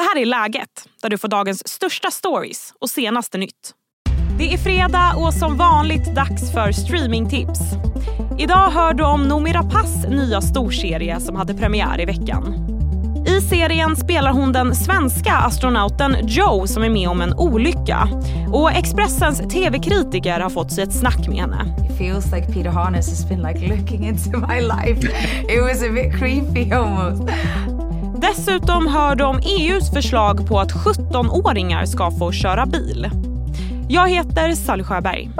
Det här är Läget, där du får dagens största stories och senaste nytt. Det är fredag och som vanligt dags för streamingtips. Idag hör du om Noomi Rapaces nya storserie som hade premiär i veckan. I serien spelar hon den svenska astronauten Joe som är med om en olycka. Och Expressens tv-kritiker har fått sig ett snack med henne. It feels like Peter Harness has been like looking into my life. It was a bit creepy almost. Dessutom hör du om EUs förslag på att 17-åringar ska få köra bil. Jag heter Sally Sjöberg.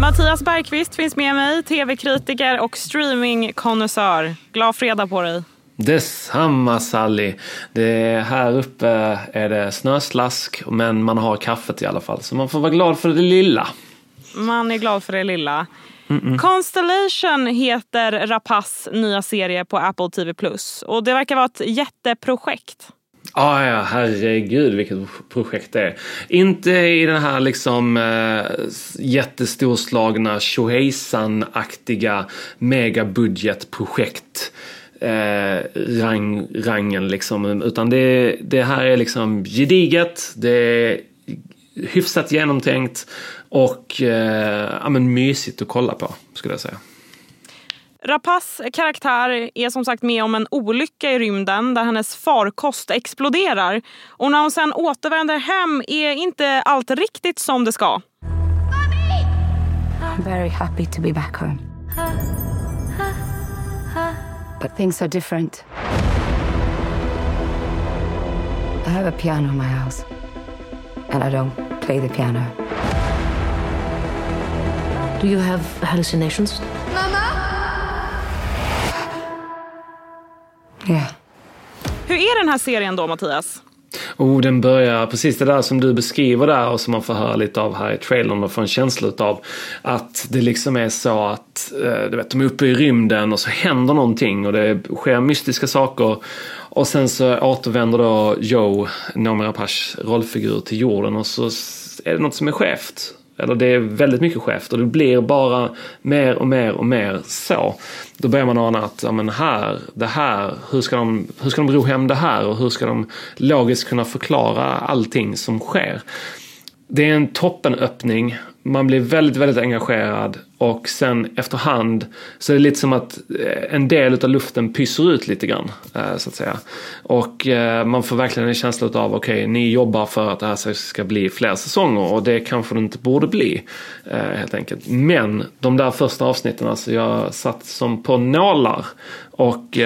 Mattias Bergqvist finns med mig, tv-kritiker och streamingkonnässör. Glad fredag på dig. Detsamma Sally. Det här uppe är det snöslask men man har kaffet i alla fall så man får vara glad för det lilla. Man är glad för det lilla. Mm-mm. Constellation heter Rapace nya serie på Apple TV+. Och Det verkar vara ett jätteprojekt. Ah, ja, herregud vilket projekt det är. Inte i den här liksom eh, jättestorslagna tjohejsan-aktiga megabudgetprojekt eh, rang, rangen liksom. Utan det, det här är liksom gediget, det är hyfsat genomtänkt och eh, ja, men mysigt att kolla på skulle jag säga. Rapaces karaktär är som sagt med om en olycka i rymden där hennes farkost exploderar. Och när hon sen återvänder hem är inte allt riktigt som det ska. I'm very happy to be back home. But things are different. I have a piano in my house. And I don't play the piano. Do you have hallucinations? Yeah. Hur är den här serien då, Mattias? Oh, den börjar precis det där som du beskriver där och som man får höra lite av här i trailern och få en känsla av att det liksom är så att eh, du vet, de är uppe i rymden och så händer någonting och det sker mystiska saker och sen så återvänder då Joe, Noomi Rapaces rollfigur, till jorden och så är det något som är skevt. Eller det är väldigt mycket skevt och det blir bara mer och mer och mer så. Då börjar man ana att, ja men här, det här, hur ska de, hur ska de ro hem det här och hur ska de logiskt kunna förklara allting som sker. Det är en toppenöppning man blir väldigt, väldigt engagerad och sen efterhand så är det lite som att eh, en del av luften pyser ut lite grann. Eh, så att säga. Och eh, man får verkligen en känsla av okej, okay, ni jobbar för att det här ska bli fler säsonger och det kanske det inte borde bli. Helt enkelt. Men de där första avsnitten, alltså jag satt som på nålar och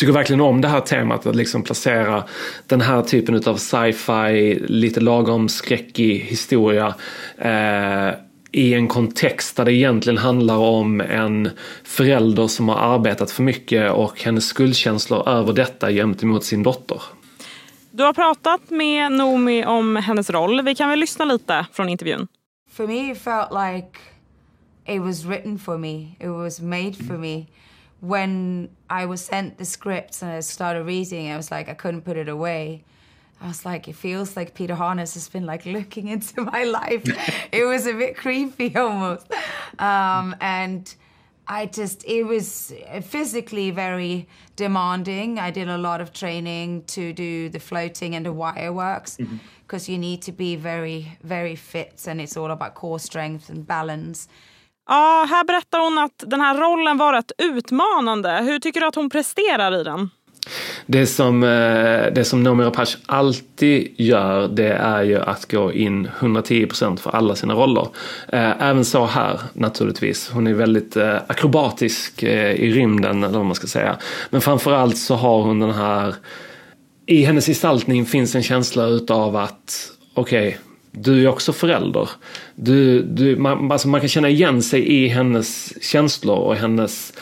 tycker verkligen om det här temat att liksom placera den här typen av sci-fi, lite lagom skräckig historia eh, i en kontext där det egentligen handlar om en förälder som har arbetat för mycket och hennes skuldkänslor över detta gentemot sin dotter. Du har pratat med Nomi om hennes roll. Vi kan väl lyssna lite från intervjun. For me it felt like it was written for me. It was made for me. When I was sent the scripts and I started reading, I was like, I couldn't put it away. I was like, it feels like Peter Harness has been like looking into my life. it was a bit creepy almost. Um, and I just, it was physically very demanding. I did a lot of training to do the floating and the wire works because mm-hmm. you need to be very, very fit and it's all about core strength and balance. Ja, här berättar hon att den här rollen var rätt utmanande. Hur tycker du att hon presterar i den? Det som, eh, det som Noomi Rapace alltid gör det är ju att gå in 110% för alla sina roller. Eh, även så här naturligtvis. Hon är väldigt eh, akrobatisk i rymden eller vad man ska säga. Men framförallt så har hon den här i hennes gestaltning finns en känsla utav att okej, okay, du är också förälder. Du, du, man, alltså man kan känna igen sig i hennes känslor och hennes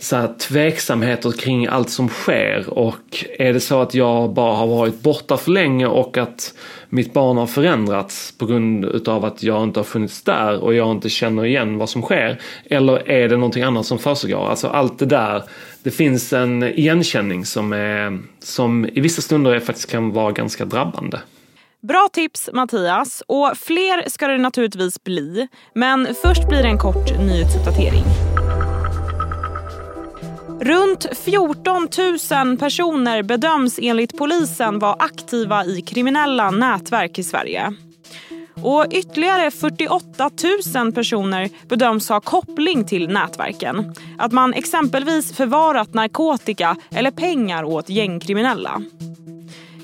så här, tveksamheter kring allt som sker och är det så att jag bara har varit borta för länge och att mitt barn har förändrats på grund utav att jag inte har funnits där och jag inte känner igen vad som sker eller är det någonting annat som försiggår? Alltså allt det där det finns en igenkänning som, är, som i vissa stunder faktiskt kan vara ganska drabbande. Bra tips Mattias och fler ska det naturligtvis bli. Men först blir det en kort nyhetsuppdatering. Runt 14 000 personer bedöms enligt polisen vara aktiva i kriminella nätverk i Sverige. Och ytterligare 48 000 personer bedöms ha koppling till nätverken. Att man exempelvis förvarat narkotika eller pengar åt gängkriminella.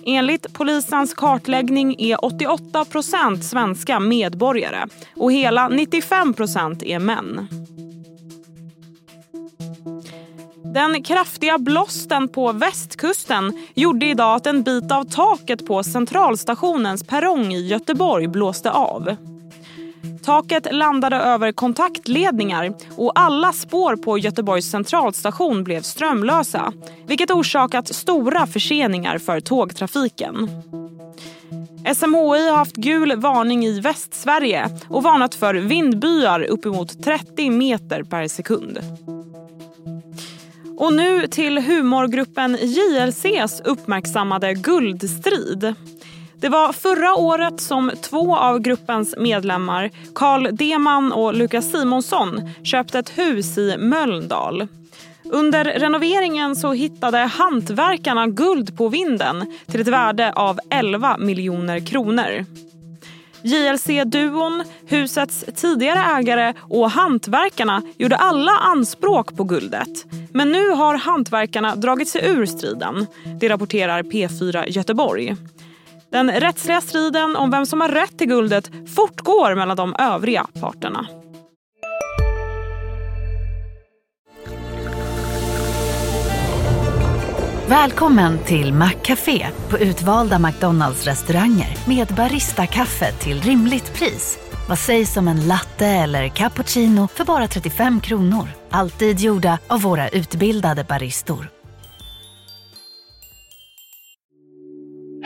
Enligt polisens kartläggning är 88 procent svenska medborgare och hela 95 procent är män. Den kraftiga blåsten på västkusten gjorde idag att en bit av taket på Centralstationens perrong i Göteborg blåste av. Taket landade över kontaktledningar och alla spår på Göteborgs centralstation blev strömlösa vilket orsakat stora förseningar för tågtrafiken. SMHI har haft gul varning i Västsverige och varnat för vindbyar uppemot 30 meter per sekund. Och nu till humorgruppen JLCs uppmärksammade guldstrid. Det var förra året som två av gruppens medlemmar, Carl Deman och Lukas Simonsson, köpte ett hus i Mölndal. Under renoveringen så hittade hantverkarna guld på vinden till ett värde av 11 miljoner kronor. JLC-duon, husets tidigare ägare och hantverkarna gjorde alla anspråk på guldet. Men nu har hantverkarna dragit sig ur striden. Det rapporterar P4 Göteborg. Den rättsliga striden om vem som har rätt till guldet fortgår mellan de övriga parterna. Välkommen till Maccafé på utvalda McDonalds restauranger med Baristakaffe till rimligt pris. Vad sägs om en latte eller cappuccino för bara 35 kronor? Alltid gjorda av våra utbildade baristor.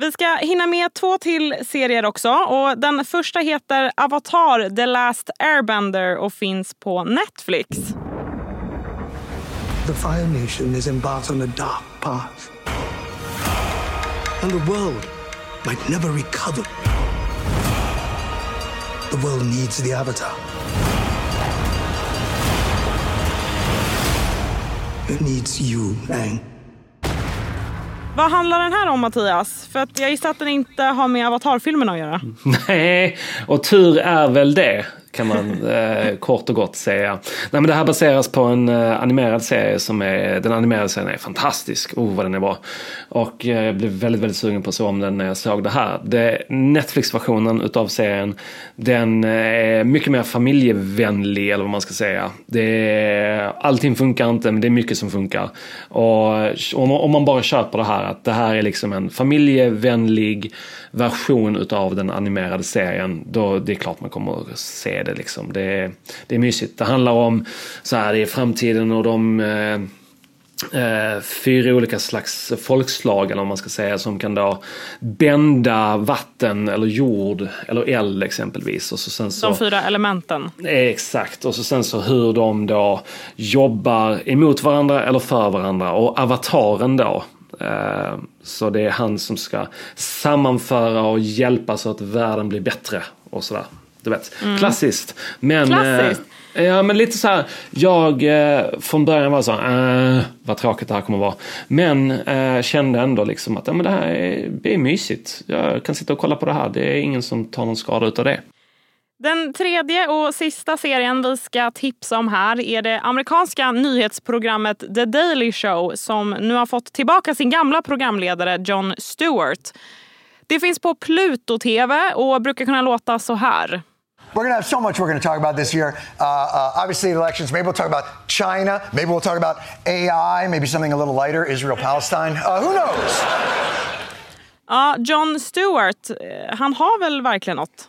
Vi ska hinna med två till serier också. Och den första heter Avatar The Last Airbender och finns på Netflix. The Fire Nation is embarked on a dark path. And the world might never recover. The world needs the Avatar. It needs you, Aang. Vad handlar den här om Mattias? För att jag gissar att den inte har med Avatar-filmen att göra. Nej, och tur är väl det kan man eh, kort och gott säga. Nej, men det här baseras på en eh, animerad serie som är, den animerade serien är fantastisk. Oh vad den är bra. Och eh, jag blev väldigt, väldigt sugen på att se om den när jag såg det här. Det, Netflix-versionen utav serien, den eh, är mycket mer familjevänlig eller vad man ska säga. Det är, allting funkar inte men det är mycket som funkar. Och om, om man bara köper det här att det här är liksom en familjevänlig version utav den animerade serien, då det är klart man kommer att se det liksom. Det är, det är mysigt. Det handlar om så här, det är framtiden och de eh, Eh, fyra olika slags folkslag eller om man ska säga som kan då bända vatten eller jord eller eld exempelvis. Och så sen så, De fyra elementen. Exakt, och så sen så hur de då jobbar emot varandra eller för varandra och avataren då eh, så det är han som ska sammanföra och hjälpa så att världen blir bättre och sådär. Du vet, mm. klassiskt. Men, klassiskt. Eh, ja men lite så här, jag eh, från början var så här, äh, vad tråkigt det här kommer vara. Men eh, kände ändå liksom att ja, men det här är, det är mysigt. Jag kan sitta och kolla på det här, det är ingen som tar någon skada utav det. Den tredje och sista serien vi ska tipsa om här är det amerikanska nyhetsprogrammet The Daily Show som nu har fått tillbaka sin gamla programledare Jon Stewart. Det finns på Pluto TV och brukar kunna låta så här. We're going to have so much we're going to talk about this year. Uh, uh, obviously, elections. Maybe we'll talk about China. Maybe we'll talk about AI. Maybe something a little lighter Israel Palestine. Uh, who knows? Ja, Jon Stewart, eh, han har väl verkligen något?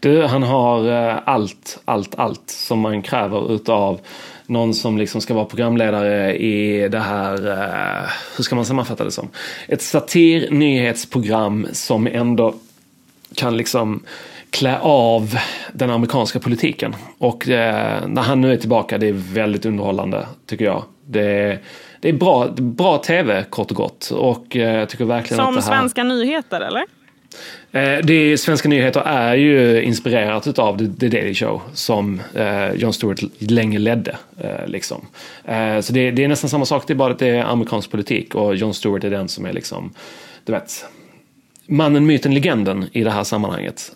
Du, han har eh, allt, allt, allt som man kräver utav någon som liksom ska vara programledare i det här, eh, hur ska man sammanfatta det som? Ett satir nyhetsprogram som ändå kan liksom klä av den amerikanska politiken. Och eh, när han nu är tillbaka, det är väldigt underhållande tycker jag. Det, det är bra, bra tv kort och gott. Och eh, jag tycker verkligen Som att det här... svenska nyheter eller? Eh, det, Svenska nyheter är ju inspirerat av The, Daily Show som eh, Jon Stewart länge ledde. Eh, liksom. Så det, det, är nästan samma sak, det är bara att det är amerikansk politik och Jon Stewart är den som är liksom, du vet, mannen, myten, legenden i det här sammanhanget.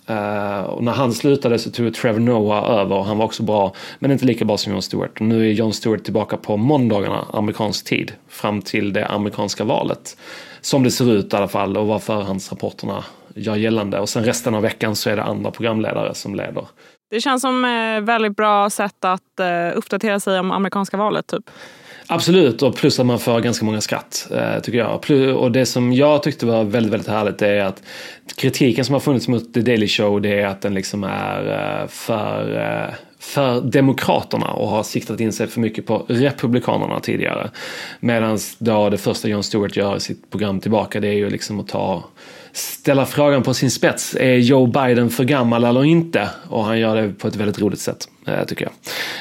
Och när han slutade så tog Trevor Noah över och han var också bra, men inte lika bra som Jon Stewart. Och nu är Jon Stewart tillbaka på måndagarna, amerikansk tid, fram till det amerikanska valet. Som det ser ut i alla fall och vad förhandsrapporterna gör gällande. Och sen resten av veckan så är det andra programledare som leder. Det känns som ett väldigt bra sätt att uh, uppdatera sig om amerikanska valet typ. Absolut, och plus att man får ganska många skratt, eh, tycker jag. Och det som jag tyckte var väldigt, väldigt härligt är att kritiken som har funnits mot The Daily Show det är att den liksom är eh, för, eh, för demokraterna och har siktat in sig för mycket på republikanerna tidigare. Medan då det första Jon Stewart gör i sitt program tillbaka det är ju liksom att ta ställa frågan på sin spets. Är Joe Biden för gammal eller inte? Och han gör det på ett väldigt roligt sätt, eh, tycker jag.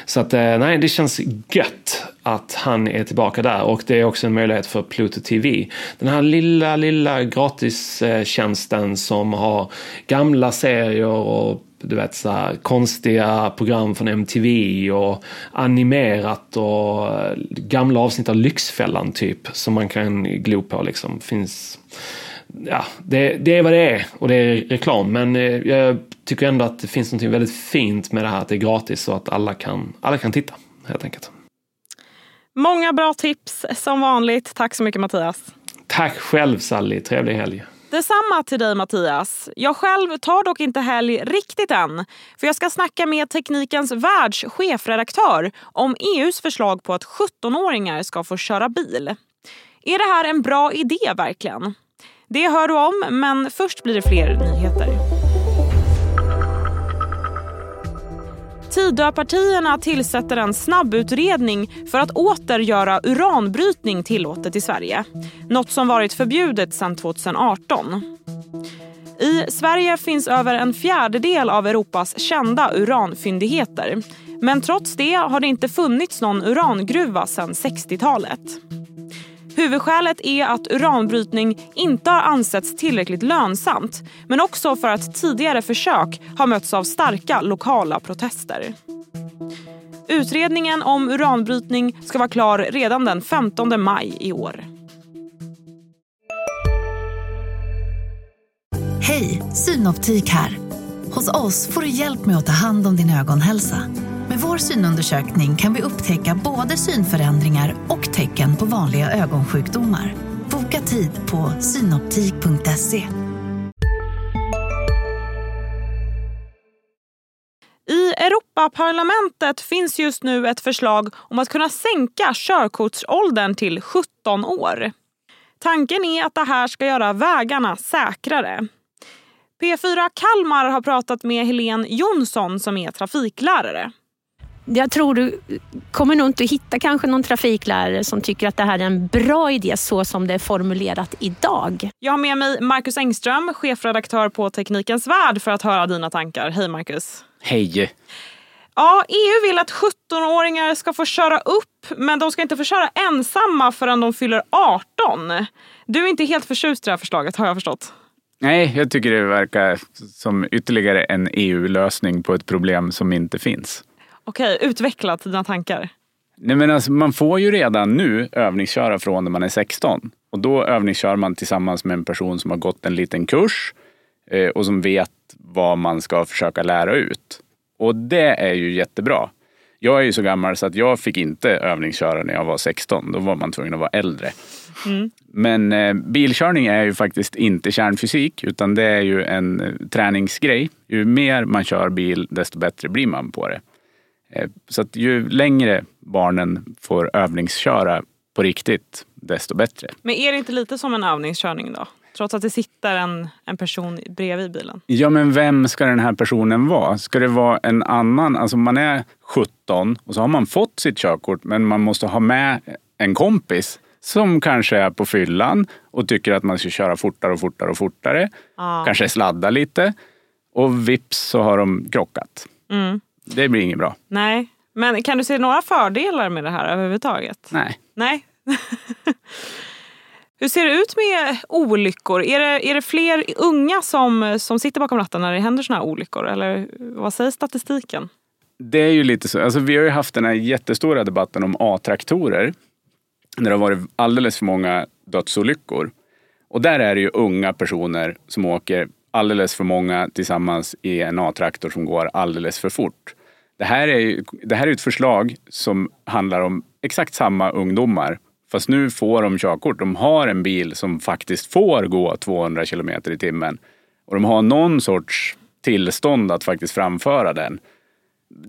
Så att eh, nej, det känns gött att han är tillbaka där och det är också en möjlighet för Pluto TV. Den här lilla, lilla gratistjänsten eh, som har gamla serier och du vet så här, konstiga program från MTV och animerat och gamla avsnitt av Lyxfällan typ som man kan glo på liksom. Finns ja, det, det, är vad det är och det är reklam. Men jag tycker ändå att det finns något väldigt fint med det här att det är gratis och att alla kan, alla kan titta helt enkelt. Många bra tips som vanligt. Tack så mycket Mattias. Tack själv Sally. Trevlig helg. Detsamma till dig Mattias. Jag själv tar dock inte helg riktigt än. För jag ska snacka med Teknikens Världs chefredaktör om EUs förslag på att 17-åringar ska få köra bil. Är det här en bra idé verkligen? Det hör du om, men först blir det fler nyheter. Tidöpartierna tillsätter en snabbutredning för att åter göra uranbrytning tillåtet i Sverige. Något som varit förbjudet sedan 2018. I Sverige finns över en fjärdedel av Europas kända uranfyndigheter. Men trots det har det inte funnits någon urangruva sedan 60-talet. Huvudskälet är att uranbrytning inte har ansetts tillräckligt lönsamt men också för att tidigare försök har mötts av starka lokala protester. Utredningen om uranbrytning ska vara klar redan den 15 maj i år. Hej, Synoptik här. Hos oss får du hjälp med att ta hand om din ögonhälsa. Med vår synundersökning kan vi upptäcka både synförändringar och tecken på vanliga ögonsjukdomar. Boka tid på synoptik.se. I Europaparlamentet finns just nu ett förslag om att kunna sänka körkortsåldern till 17 år. Tanken är att det här ska göra vägarna säkrare. P4 Kalmar har pratat med Helene Jonsson som är trafiklärare. Jag tror du kommer nog inte hitta kanske någon trafiklärare som tycker att det här är en bra idé så som det är formulerat idag. Jag har med mig Marcus Engström, chefredaktör på Teknikens Värld för att höra dina tankar. Hej Marcus! Hej! Ja, EU vill att 17-åringar ska få köra upp men de ska inte få köra ensamma förrän de fyller 18. Du är inte helt förtjust i det här förslaget har jag förstått. Nej, jag tycker det verkar som ytterligare en EU-lösning på ett problem som inte finns. Okej, utveckla dina tankar. Nej, men alltså, man får ju redan nu övningsköra från när man är 16. Och då övningskör man tillsammans med en person som har gått en liten kurs eh, och som vet vad man ska försöka lära ut. Och det är ju jättebra. Jag är ju så gammal så att jag fick inte övningsköra när jag var 16. Då var man tvungen att vara äldre. Mm. Men eh, bilkörning är ju faktiskt inte kärnfysik utan det är ju en eh, träningsgrej. Ju mer man kör bil desto bättre blir man på det. Eh, så att ju längre barnen får övningsköra på riktigt, desto bättre. Men är det inte lite som en övningskörning då? Trots att det sitter en, en person bredvid bilen. Ja, men vem ska den här personen vara? Ska det vara en annan? Alltså man är 17 och så har man fått sitt körkort men man måste ha med en kompis som kanske är på fyllan och tycker att man ska köra fortare och fortare och fortare. Ja. Kanske sladda lite. Och vips så har de krockat. Mm. Det blir inget bra. Nej, men kan du se några fördelar med det här överhuvudtaget? Nej. Nej. Hur ser det ut med olyckor? Är det, är det fler unga som, som sitter bakom ratten när det händer såna här olyckor? Eller vad säger statistiken? Det är ju lite så. Alltså, vi har ju haft den här jättestora debatten om A-traktorer. När det har varit alldeles för många dödsolyckor. Och där är det ju unga personer som åker alldeles för många tillsammans i en A-traktor som går alldeles för fort. Det här är ju det här är ett förslag som handlar om exakt samma ungdomar. Fast nu får de körkort. De har en bil som faktiskt får gå 200 kilometer i timmen. Och de har någon sorts tillstånd att faktiskt framföra den.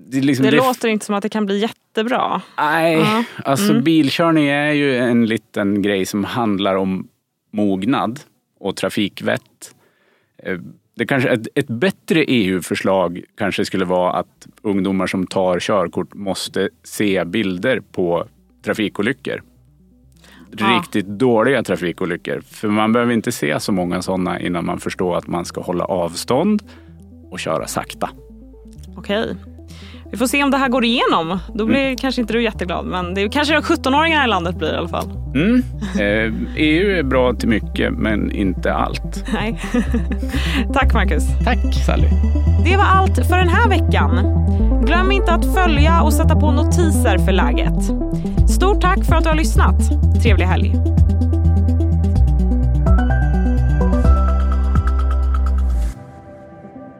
Det, liksom, Det det- låter inte som att det kan bli jättebra. Nej, Ja. alltså Mm. bilkörning är ju en liten grej som handlar om mognad och trafikvett. Det kanske, ett, ett bättre EU-förslag kanske skulle vara att ungdomar som tar körkort måste se bilder på trafikolyckor. Ja. Riktigt dåliga trafikolyckor. För man behöver inte se så många sådana innan man förstår att man ska hålla avstånd och köra sakta. Okej. Vi får se om det här går igenom. Då blir kanske inte du jätteglad. Men det är kanske 17-åringar i landet blir i alla fall. Mm. Eh, EU är bra till mycket, men inte allt. Nej. Tack Marcus. Tack Sally. Det var allt för den här veckan. Glöm inte att följa och sätta på notiser för läget. Stort tack för att du har lyssnat. Trevlig helg.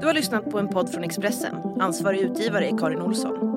Du har lyssnat på en podd från Expressen. Ansvarig utgivare är Karin Olsson.